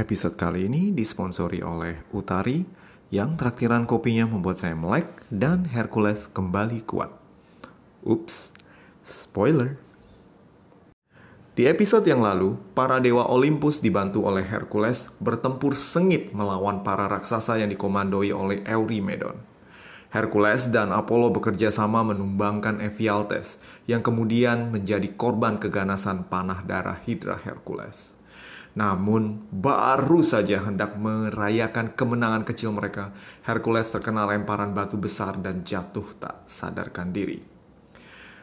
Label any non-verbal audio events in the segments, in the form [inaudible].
Episode kali ini disponsori oleh Utari yang traktiran kopinya membuat saya melek dan Hercules kembali kuat. Ups, spoiler. Di episode yang lalu, para dewa Olympus dibantu oleh Hercules bertempur sengit melawan para raksasa yang dikomandoi oleh Eurymedon. Hercules dan Apollo bekerja sama menumbangkan Ephialtes yang kemudian menjadi korban keganasan panah darah Hydra Hercules. Namun, baru saja hendak merayakan kemenangan kecil mereka, Hercules terkena lemparan batu besar dan jatuh tak sadarkan diri.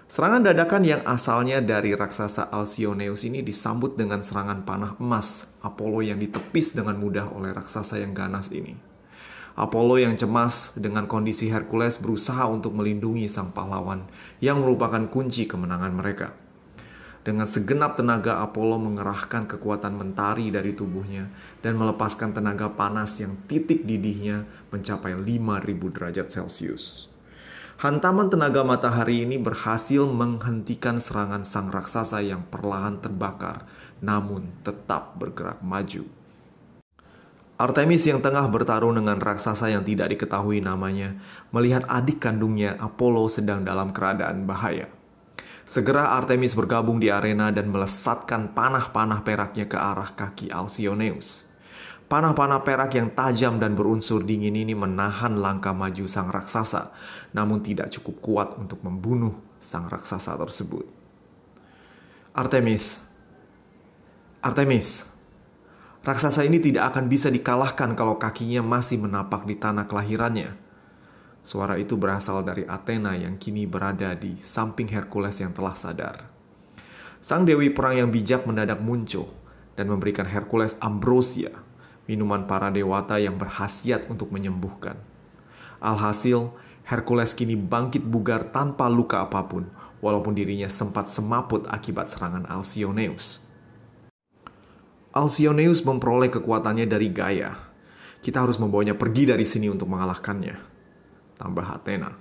Serangan dadakan yang asalnya dari raksasa Alcyoneus ini disambut dengan serangan panah emas Apollo yang ditepis dengan mudah oleh raksasa yang ganas ini. Apollo yang cemas dengan kondisi Hercules berusaha untuk melindungi sang pahlawan yang merupakan kunci kemenangan mereka. Dengan segenap tenaga Apollo mengerahkan kekuatan mentari dari tubuhnya dan melepaskan tenaga panas yang titik didihnya mencapai 5000 derajat Celcius. Hantaman tenaga matahari ini berhasil menghentikan serangan sang raksasa yang perlahan terbakar namun tetap bergerak maju. Artemis yang tengah bertarung dengan raksasa yang tidak diketahui namanya melihat adik kandungnya Apollo sedang dalam keadaan bahaya. Segera Artemis bergabung di arena dan melesatkan panah-panah peraknya ke arah kaki Alcyoneus. Panah-panah perak yang tajam dan berunsur dingin ini menahan langkah maju sang raksasa, namun tidak cukup kuat untuk membunuh sang raksasa tersebut. Artemis, Artemis, raksasa ini tidak akan bisa dikalahkan kalau kakinya masih menapak di tanah kelahirannya. Suara itu berasal dari Athena yang kini berada di samping Hercules yang telah sadar. Sang dewi perang yang bijak mendadak muncul dan memberikan Hercules ambrosia, minuman para dewata yang berhasiat untuk menyembuhkan. Alhasil, Hercules kini bangkit bugar tanpa luka apa pun, walaupun dirinya sempat semaput akibat serangan Alcyoneus. Alcyoneus memperoleh kekuatannya dari Gaia. Kita harus membawanya pergi dari sini untuk mengalahkannya tambah Athena.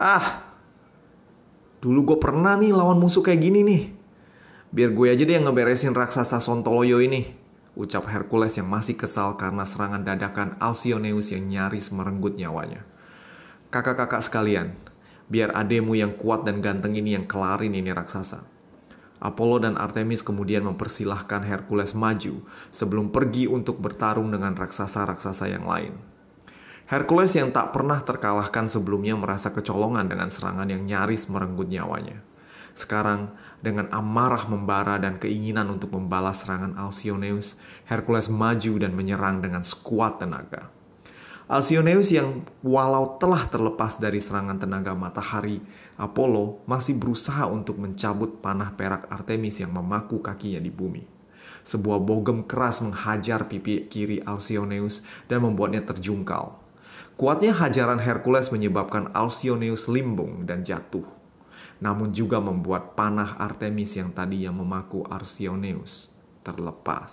Ah, dulu gue pernah nih lawan musuh kayak gini nih. Biar gue aja deh yang ngeberesin raksasa Sontoloyo ini. Ucap Hercules yang masih kesal karena serangan dadakan Alcyoneus yang nyaris merenggut nyawanya. Kakak-kakak sekalian, biar ademu yang kuat dan ganteng ini yang kelarin ini raksasa. Apollo dan Artemis kemudian mempersilahkan Hercules maju sebelum pergi untuk bertarung dengan raksasa-raksasa yang lain. Hercules yang tak pernah terkalahkan sebelumnya merasa kecolongan dengan serangan yang nyaris merenggut nyawanya. Sekarang, dengan amarah membara dan keinginan untuk membalas serangan Alcyoneus, Hercules maju dan menyerang dengan sekuat tenaga. Alcyoneus yang walau telah terlepas dari serangan tenaga matahari, Apollo masih berusaha untuk mencabut panah perak Artemis yang memaku kakinya di bumi. Sebuah bogem keras menghajar pipi kiri Alcyoneus dan membuatnya terjungkal. Kuatnya hajaran Hercules menyebabkan Alcyoneus limbung dan jatuh. Namun juga membuat panah Artemis yang tadi yang memaku Alcyoneus terlepas.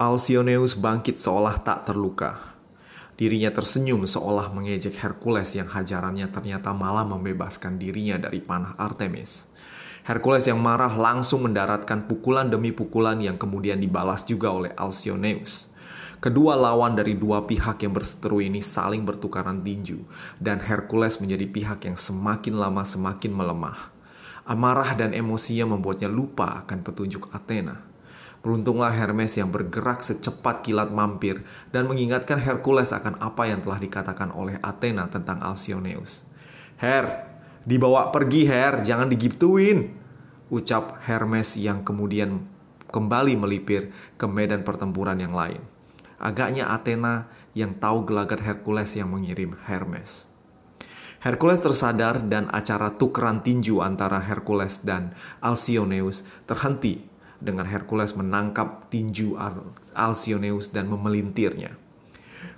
Alcyoneus bangkit seolah tak terluka. Dirinya tersenyum seolah mengejek Hercules yang hajarannya ternyata malah membebaskan dirinya dari panah Artemis. Hercules yang marah langsung mendaratkan pukulan demi pukulan yang kemudian dibalas juga oleh Alcyoneus. Kedua lawan dari dua pihak yang berseteru ini saling bertukaran tinju, dan Hercules menjadi pihak yang semakin lama semakin melemah. Amarah dan emosinya membuatnya lupa akan petunjuk Athena. Beruntunglah Hermes yang bergerak secepat kilat mampir dan mengingatkan Hercules akan apa yang telah dikatakan oleh Athena tentang Alcyoneus. Her, dibawa pergi Her, jangan digituin. Ucap Hermes yang kemudian kembali melipir ke medan pertempuran yang lain. Agaknya Athena yang tahu gelagat Hercules yang mengirim Hermes. Hercules tersadar dan acara tukeran tinju antara Hercules dan Alcyoneus terhenti dengan Hercules menangkap tinju Alcyoneus dan memelintirnya.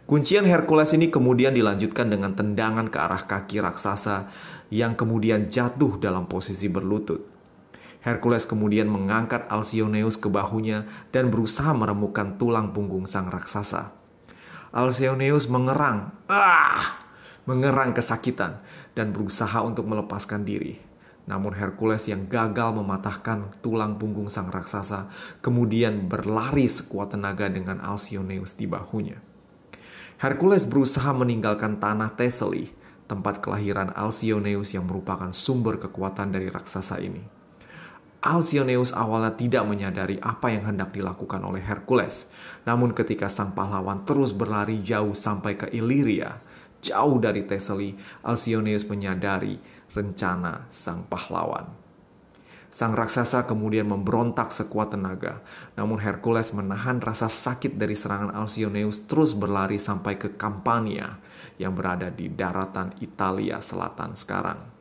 Kuncian Hercules ini kemudian dilanjutkan dengan tendangan ke arah kaki raksasa yang kemudian jatuh dalam posisi berlutut. Hercules kemudian mengangkat Alcyoneus ke bahunya dan berusaha meremukkan tulang punggung sang raksasa. Alcyoneus mengerang, ah, mengerang kesakitan dan berusaha untuk melepaskan diri. Namun Hercules yang gagal mematahkan tulang punggung sang raksasa kemudian berlari sekuat tenaga dengan Alcyoneus di bahunya. Hercules berusaha meninggalkan tanah Thessaly, tempat kelahiran Alcyoneus yang merupakan sumber kekuatan dari raksasa ini. Alcyoneus awalnya tidak menyadari apa yang hendak dilakukan oleh Hercules. Namun ketika sang pahlawan terus berlari jauh sampai ke Illyria, jauh dari Thessaly, Alcyoneus menyadari rencana sang pahlawan. Sang raksasa kemudian memberontak sekuat tenaga, namun Hercules menahan rasa sakit dari serangan Alcyoneus terus berlari sampai ke Campania yang berada di daratan Italia Selatan sekarang.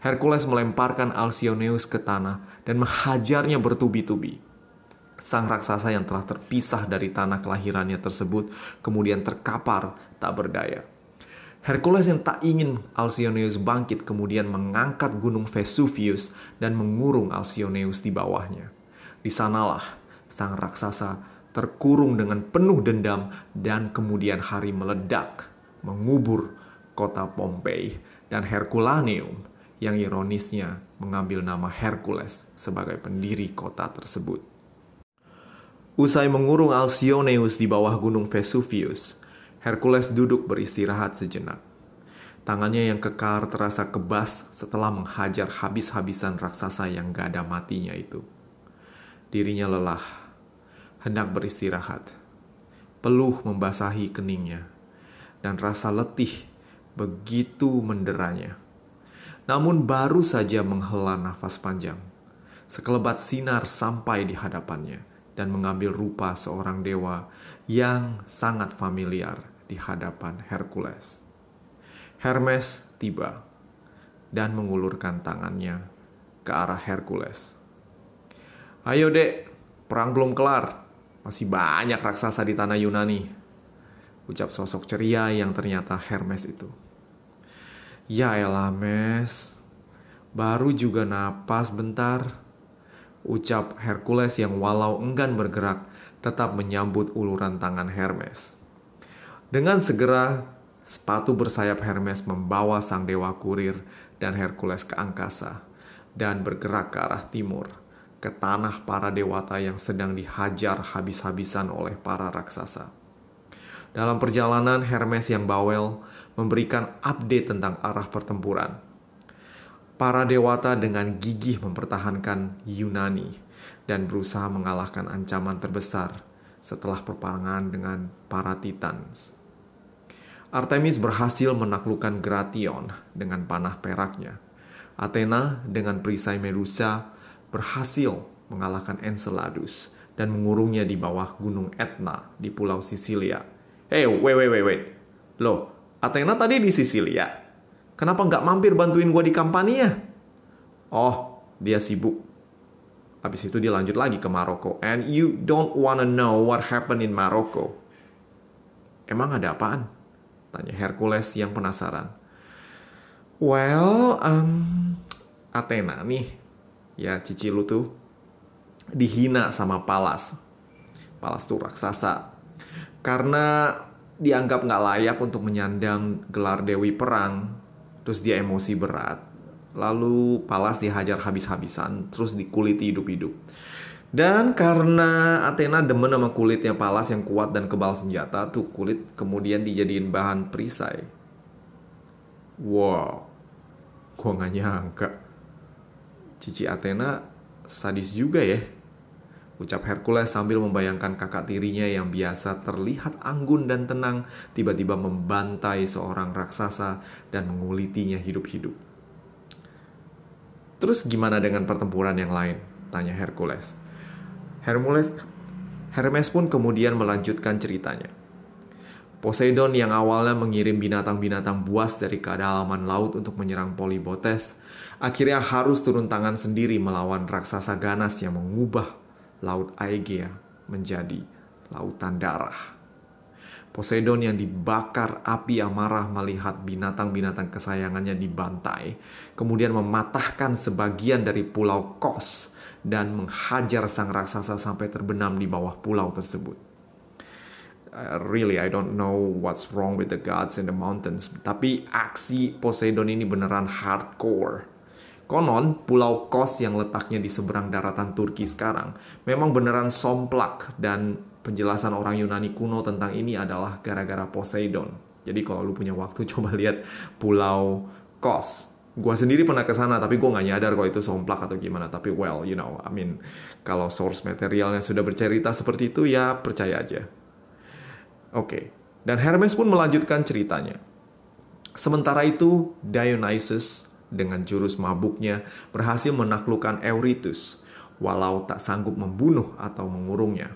Hercules melemparkan Alcyoneus ke tanah dan menghajarnya bertubi-tubi. Sang raksasa yang telah terpisah dari tanah kelahirannya tersebut kemudian terkapar tak berdaya. Hercules yang tak ingin Alcyoneus bangkit kemudian mengangkat gunung Vesuvius dan mengurung Alcyoneus di bawahnya. Di sanalah sang raksasa terkurung dengan penuh dendam dan kemudian hari meledak, mengubur kota Pompei dan Herculaneum yang ironisnya mengambil nama Hercules sebagai pendiri kota tersebut. Usai mengurung Alcyoneus di bawah gunung Vesuvius, Hercules duduk beristirahat sejenak. Tangannya yang kekar terasa kebas setelah menghajar habis-habisan raksasa yang gak ada matinya itu. Dirinya lelah, hendak beristirahat. Peluh membasahi keningnya, dan rasa letih begitu menderanya. Namun baru saja menghela nafas panjang, sekelebat sinar sampai di hadapannya dan mengambil rupa seorang dewa yang sangat familiar di hadapan Hercules. Hermes tiba dan mengulurkan tangannya ke arah Hercules. Ayo dek, perang belum kelar. Masih banyak raksasa di tanah Yunani. Ucap sosok ceria yang ternyata Hermes itu. Ya elah mes, baru juga napas bentar. Ucap Hercules yang walau enggan bergerak tetap menyambut uluran tangan Hermes. Dengan segera, sepatu bersayap Hermes membawa sang dewa kurir dan Hercules ke angkasa dan bergerak ke arah timur, ke tanah para dewata yang sedang dihajar habis-habisan oleh para raksasa. Dalam perjalanan, Hermes yang bawel memberikan update tentang arah pertempuran. Para dewata dengan gigih mempertahankan Yunani dan berusaha mengalahkan ancaman terbesar setelah perparangan dengan para Titans. Artemis berhasil menaklukkan Gration dengan panah peraknya. Athena dengan perisai Medusa berhasil mengalahkan Enceladus dan mengurungnya di bawah gunung Etna di pulau Sisilia. Hey, wait, wait, wait, wait. Loh, Athena tadi di Sisilia. Kenapa nggak mampir bantuin gue di Campania? Oh, dia sibuk. Habis itu dia lanjut lagi ke Maroko. And you don't wanna know what happened in Maroko. Emang ada apaan? Tanya Hercules yang penasaran. Well, um, Athena nih, ya cici lu tuh dihina sama Palas. Palas tuh raksasa. Karena dianggap nggak layak untuk menyandang gelar Dewi Perang, terus dia emosi berat. Lalu Palas dihajar habis-habisan, terus dikuliti hidup-hidup. Dan karena Athena demen sama kulitnya Palas yang kuat dan kebal senjata, tuh kulit kemudian dijadiin bahan perisai. Wow, gua gak nyangka. Cici Athena sadis juga ya. Ucap Hercules sambil membayangkan kakak tirinya yang biasa terlihat anggun dan tenang tiba-tiba membantai seorang raksasa dan mengulitinya hidup-hidup. Terus gimana dengan pertempuran yang lain? Tanya Hercules. Hercules, Hermes pun kemudian melanjutkan ceritanya. Poseidon yang awalnya mengirim binatang-binatang buas dari kedalaman laut untuk menyerang Polybotes, akhirnya harus turun tangan sendiri melawan raksasa ganas yang mengubah laut Aegea menjadi lautan darah. Poseidon yang dibakar api amarah melihat binatang-binatang kesayangannya dibantai, kemudian mematahkan sebagian dari pulau Kos dan menghajar sang raksasa sampai terbenam di bawah pulau tersebut. Uh, really, I don't know what's wrong with the gods in the mountains. Tapi aksi Poseidon ini beneran hardcore. Konon, pulau Kos yang letaknya di seberang daratan Turki sekarang memang beneran somplak dan penjelasan orang Yunani kuno tentang ini adalah gara-gara Poseidon. Jadi kalau lu punya waktu [laughs] coba lihat pulau Kos. Gua sendiri pernah ke sana tapi gue nggak nyadar kalau itu somplak atau gimana. Tapi well, you know, I mean, kalau source materialnya sudah bercerita seperti itu ya percaya aja. Oke, okay. dan Hermes pun melanjutkan ceritanya. Sementara itu, Dionysus dengan jurus mabuknya berhasil menaklukkan Eurytus, walau tak sanggup membunuh atau mengurungnya.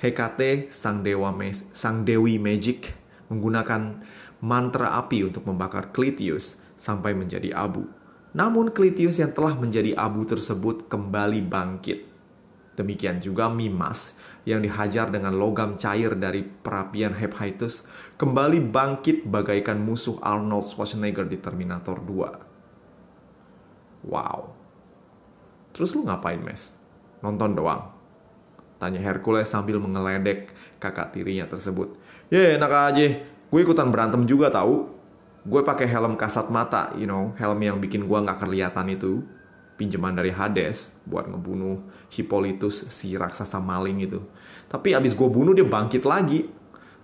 Hekate, sang dewa sang dewi magic, menggunakan mantra api untuk membakar Klitius sampai menjadi abu. Namun Klitius yang telah menjadi abu tersebut kembali bangkit. Demikian juga Mimas yang dihajar dengan logam cair dari perapian Hephaestus kembali bangkit bagaikan musuh Arnold Schwarzenegger di Terminator 2. Wow. Terus lu ngapain, Mes? Nonton doang? Tanya Hercules sambil mengeledek kakak tirinya tersebut. Ya enak aja. Gue ikutan berantem juga tahu. Gue pakai helm kasat mata, you know, helm yang bikin gue nggak kelihatan itu. Pinjaman dari Hades buat ngebunuh Hippolytus si raksasa maling itu. Tapi abis gue bunuh dia bangkit lagi.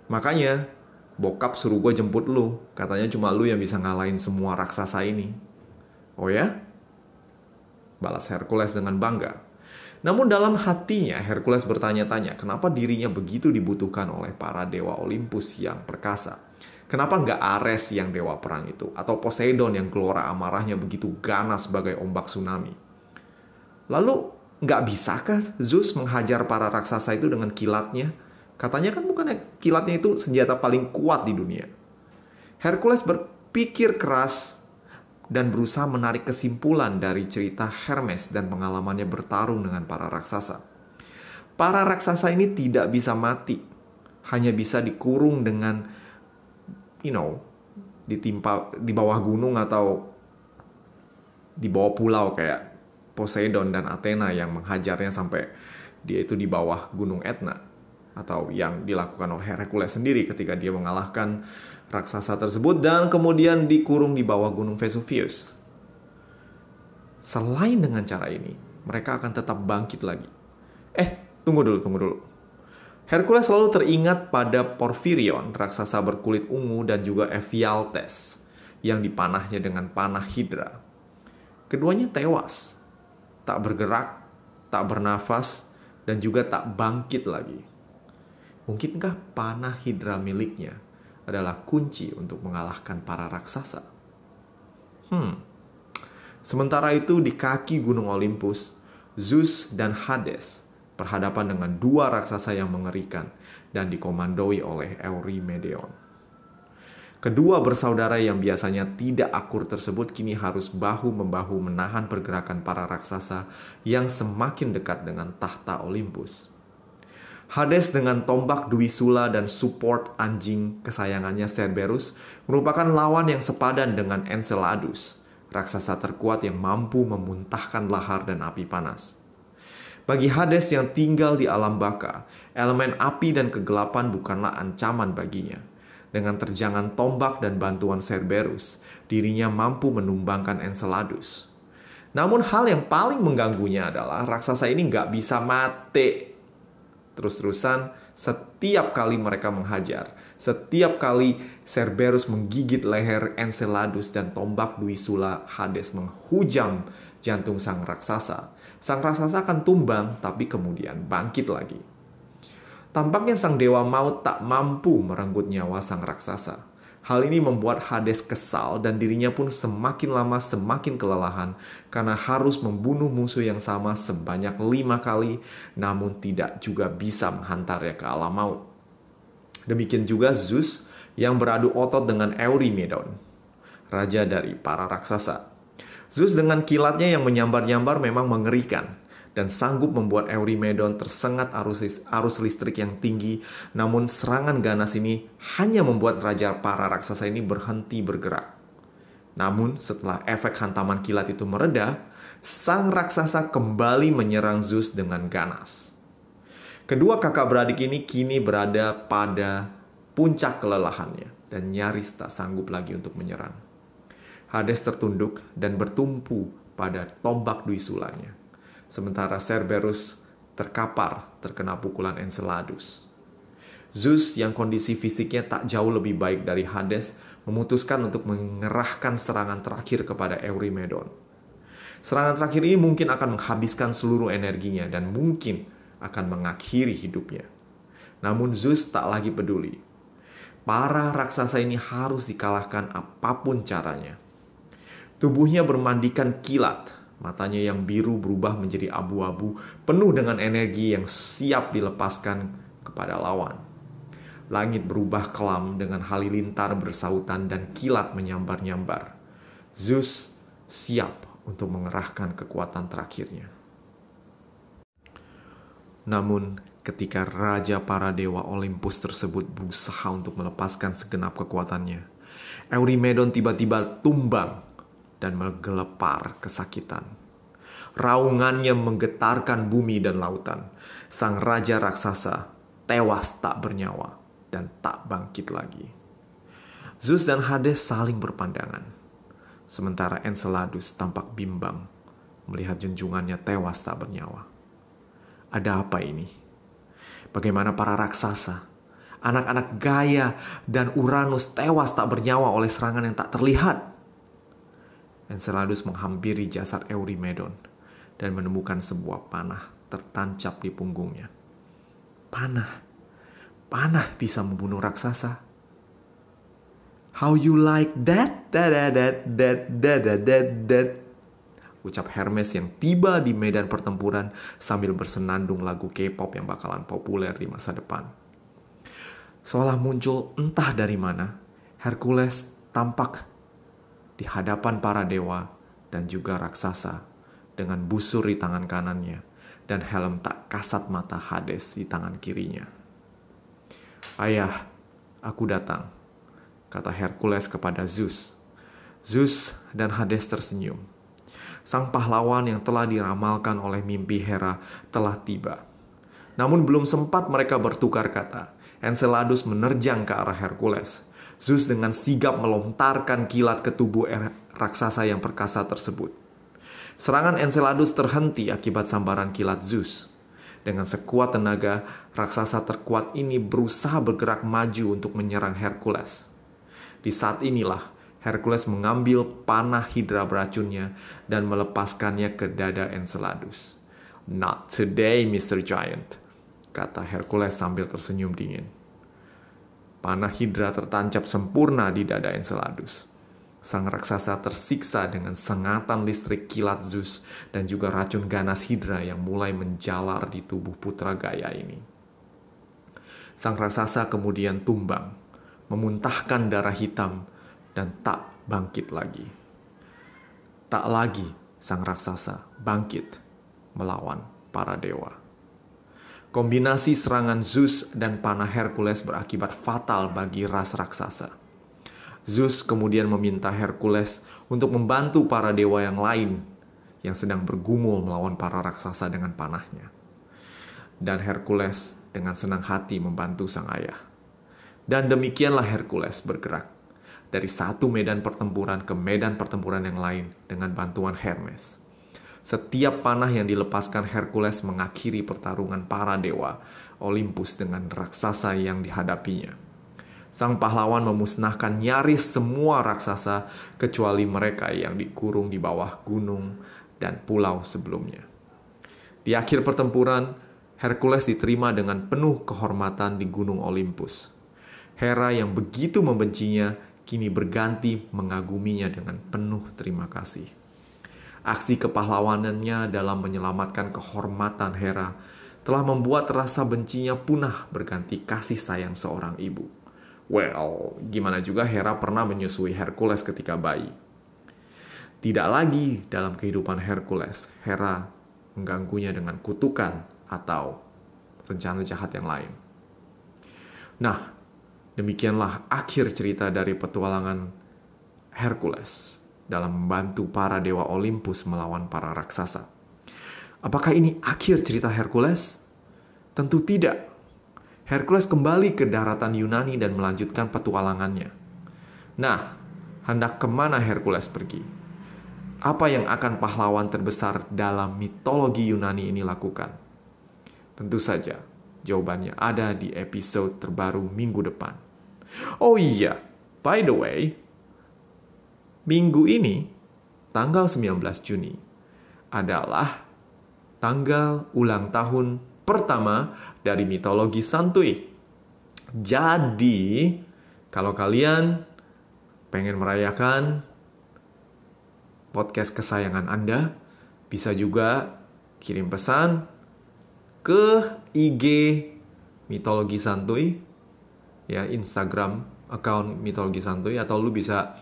Makanya bokap suruh gue jemput lu. Katanya cuma lu yang bisa ngalahin semua raksasa ini. Oh ya? Balas Hercules dengan bangga. Namun dalam hatinya Hercules bertanya-tanya kenapa dirinya begitu dibutuhkan oleh para dewa Olympus yang perkasa. Kenapa nggak Ares yang dewa perang itu? Atau Poseidon yang gelora amarahnya begitu ganas sebagai ombak tsunami? Lalu nggak bisakah Zeus menghajar para raksasa itu dengan kilatnya? Katanya kan bukan kilatnya itu senjata paling kuat di dunia. Hercules berpikir keras dan berusaha menarik kesimpulan dari cerita Hermes dan pengalamannya bertarung dengan para raksasa. Para raksasa ini tidak bisa mati, hanya bisa dikurung dengan, you know, ditimpa di bawah gunung atau di bawah pulau kayak Poseidon dan Athena yang menghajarnya sampai dia itu di bawah gunung Etna atau yang dilakukan oleh Hercules sendiri ketika dia mengalahkan raksasa tersebut dan kemudian dikurung di bawah gunung Vesuvius. Selain dengan cara ini, mereka akan tetap bangkit lagi. Eh, tunggu dulu, tunggu dulu. Hercules selalu teringat pada Porphyrion, raksasa berkulit ungu dan juga Ephialtes yang dipanahnya dengan panah Hydra. Keduanya tewas, tak bergerak, tak bernafas, dan juga tak bangkit lagi. Mungkinkah panah Hydra miliknya adalah kunci untuk mengalahkan para raksasa. Hmm. Sementara itu di kaki Gunung Olympus, Zeus dan Hades berhadapan dengan dua raksasa yang mengerikan dan dikomandoi oleh Eurymedeon. Kedua bersaudara yang biasanya tidak akur tersebut kini harus bahu-membahu menahan pergerakan para raksasa yang semakin dekat dengan tahta Olympus. Hades dengan tombak Dwi Sula dan support anjing kesayangannya Cerberus merupakan lawan yang sepadan dengan Enceladus, raksasa terkuat yang mampu memuntahkan lahar dan api panas. Bagi Hades yang tinggal di alam baka, elemen api dan kegelapan bukanlah ancaman baginya. Dengan terjangan tombak dan bantuan Cerberus, dirinya mampu menumbangkan Enceladus. Namun hal yang paling mengganggunya adalah raksasa ini nggak bisa mati terus-terusan setiap kali mereka menghajar. Setiap kali Cerberus menggigit leher Enceladus dan tombak Dwi Sula Hades menghujam jantung sang raksasa. Sang raksasa akan tumbang tapi kemudian bangkit lagi. Tampaknya sang dewa maut tak mampu merenggut nyawa sang raksasa. Hal ini membuat Hades kesal dan dirinya pun semakin lama semakin kelelahan karena harus membunuh musuh yang sama sebanyak lima kali namun tidak juga bisa menghantarnya ke alam maut. Demikian juga Zeus yang beradu otot dengan Eurymedon, raja dari para raksasa. Zeus dengan kilatnya yang menyambar-nyambar memang mengerikan dan sanggup membuat Eurymedon tersengat arus, arus listrik yang tinggi. Namun serangan ganas ini hanya membuat raja para raksasa ini berhenti bergerak. Namun setelah efek hantaman kilat itu mereda, sang raksasa kembali menyerang Zeus dengan ganas. Kedua kakak beradik ini kini berada pada puncak kelelahannya dan nyaris tak sanggup lagi untuk menyerang. Hades tertunduk dan bertumpu pada tombak dui sulanya. Sementara Cerberus terkapar terkena pukulan Enceladus. Zeus yang kondisi fisiknya tak jauh lebih baik dari Hades memutuskan untuk mengerahkan serangan terakhir kepada Eurymedon. Serangan terakhir ini mungkin akan menghabiskan seluruh energinya dan mungkin akan mengakhiri hidupnya. Namun Zeus tak lagi peduli. Para raksasa ini harus dikalahkan apa pun caranya. Tubuhnya bermandikan kilat, matanya yang biru berubah menjadi abu-abu, penuh dengan energi yang siap dilepaskan kepada lawan. Langit berubah kelam dengan halilintar bersautan dan kilat menyambar-nyambar. Zeus siap untuk mengerahkan kekuatan terakhirnya. Namun, ketika Raja para Dewa Olympus tersebut berusaha untuk melepaskan segenap kekuatannya, Eurymedon tiba-tiba tumbang dan menggelepar kesakitan. Raungannya menggetarkan bumi dan lautan. Sang raja raksasa tewas tak bernyawa dan tak bangkit lagi. Zeus dan Hades saling berpandangan. Sementara Enceladus tampak bimbang melihat junjungannya tewas tak bernyawa. Ada apa ini? Bagaimana para raksasa, anak-anak Gaia dan Uranus tewas tak bernyawa oleh serangan yang tak terlihat? Enceladus menghampiri jasad Eurymedon dan menemukan sebuah panah tertancap di punggungnya. Panah, panah bisa membunuh raksasa. How you like that? That that that that that that that, that. Ucap Hermes yang tiba di medan pertempuran sambil bersenandung lagu K-pop yang bakalan populer di masa depan. Seolah muncul entah dari mana, Hercules tampak di hadapan para dewa dan juga raksasa dengan busur di tangan kanannya dan helm tak kasat mata Hades di tangan kirinya. Ayah, aku datang, kata Hercules kepada Zeus. Zeus dan Hades tersenyum. Sang pahlawan yang telah diramalkan oleh mimpi Hera telah tiba. Namun belum sempat mereka bertukar kata. Enceladus menerjang ke arah Hercules Zeus dengan sigap melontarkan kilat ke tubuh er- raksasa yang perkasa tersebut. Serangan Enceladus terhenti akibat sambaran kilat Zeus. Dengan sekuat tenaga, raksasa terkuat ini berusaha bergerak maju untuk menyerang Hercules. Di saat inilah, Hercules mengambil panah hidra beracunnya dan melepaskannya ke dada Enceladus. Not today, Mr. Giant, kata Hercules sambil tersenyum dingin. Panah Hidra tertancap sempurna di dada Enceladus. Sang raksasa tersiksa dengan sengatan listrik kilat Zeus dan juga racun ganas Hidra yang mulai menjalar di tubuh putra Gaia ini. Sang raksasa kemudian tumbang, memuntahkan darah hitam dan tak bangkit lagi. Tak lagi sang raksasa bangkit melawan para dewa. Kombinasi serangan Zeus dan panah Hercules berakibat fatal bagi ras raksasa. Zeus kemudian meminta Hercules untuk membantu para dewa yang lain yang sedang bergumul melawan para raksasa dengan panahnya. Dan Hercules dengan senang hati membantu sang ayah. Dan demikianlah Hercules bergerak dari satu medan pertempuran ke medan pertempuran yang lain dengan bantuan Hermes. Setiap panah yang dilepaskan Hercules mengakhiri pertarungan para dewa Olympus dengan raksasa yang dihadapinya. Sang pahlawan memusnahkan nyaris semua raksasa kecuali mereka yang dikurung di bawah gunung dan pulau sebelumnya. Di akhir pertempuran, Hercules diterima dengan penuh kehormatan di gunung Olympus. Hera yang begitu membencinya kini berganti mengaguminya dengan penuh terima kasih. Aksi kepahlawanannya dalam menyelamatkan kehormatan Hera telah membuat rasa bencinya punah berganti kasih sayang seorang ibu. Well, gimana juga Hera pernah menyusui Hercules ketika bayi. Tidak lagi dalam kehidupan Hercules, Hera mengganggunya dengan kutukan atau rencana jahat yang lain. Nah, demikianlah akhir cerita dari petualangan Hercules dalam membantu para dewa Olympus melawan para raksasa. Apakah ini akhir cerita Hercules? Tentu tidak. Hercules kembali ke daratan Yunani dan melanjutkan petualangannya. Nah, hendak ke mana Hercules pergi? apa yang akan pahlawan terbesar dalam mitologi Yunani ini lakukan? Tentu saja, jawabannya ada di episode terbaru minggu depan. Oh iya, by the way, minggu ini, tanggal 19 Juni, adalah tanggal ulang tahun pertama dari mitologi Santuy. Jadi, kalau kalian pengen merayakan podcast kesayangan Anda, bisa juga kirim pesan ke IG Mitologi Santuy, ya Instagram account Mitologi Santuy, atau lu bisa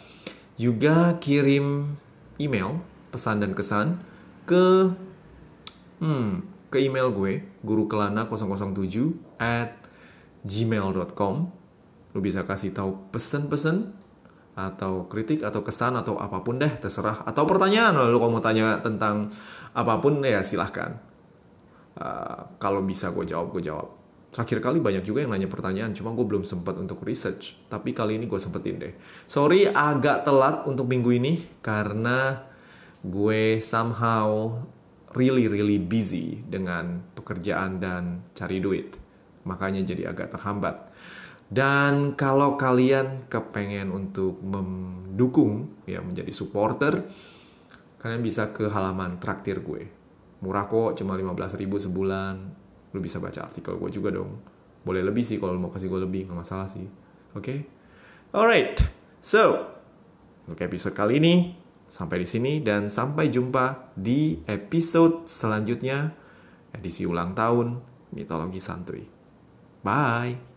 juga kirim email pesan dan kesan ke hmm, ke email gue gurukelana007 at gmail.com lu bisa kasih tahu pesen-pesen atau kritik atau kesan atau apa pun deh terserah. Atau pertanyaan lalu kalau mau tanya tentang apa pun ya silahkan. Uh, kalau bisa gue jawab gue jawab terakhir kali banyak juga yang nanya pertanyaan cuma gue belum sempat untuk research tapi kali ini gue sempetin deh sorry agak telat untuk minggu ini karena gue somehow really really busy dengan pekerjaan dan cari duit makanya jadi agak terhambat dan kalau kalian kepengen untuk mendukung ya menjadi supporter, kalian bisa ke halaman traktir gue. Murah kok, cuma 15 ribu sebulan. Lu bisa baca artikel gue juga dong. Boleh lebih sih kalau mau kasih gue lebih, nggak masalah sih. Oke? Okay? Alright, so untuk episode kali ini sampai di sini dan sampai jumpa di episode selanjutnya edisi ulang tahun mitologi santuy. Bye.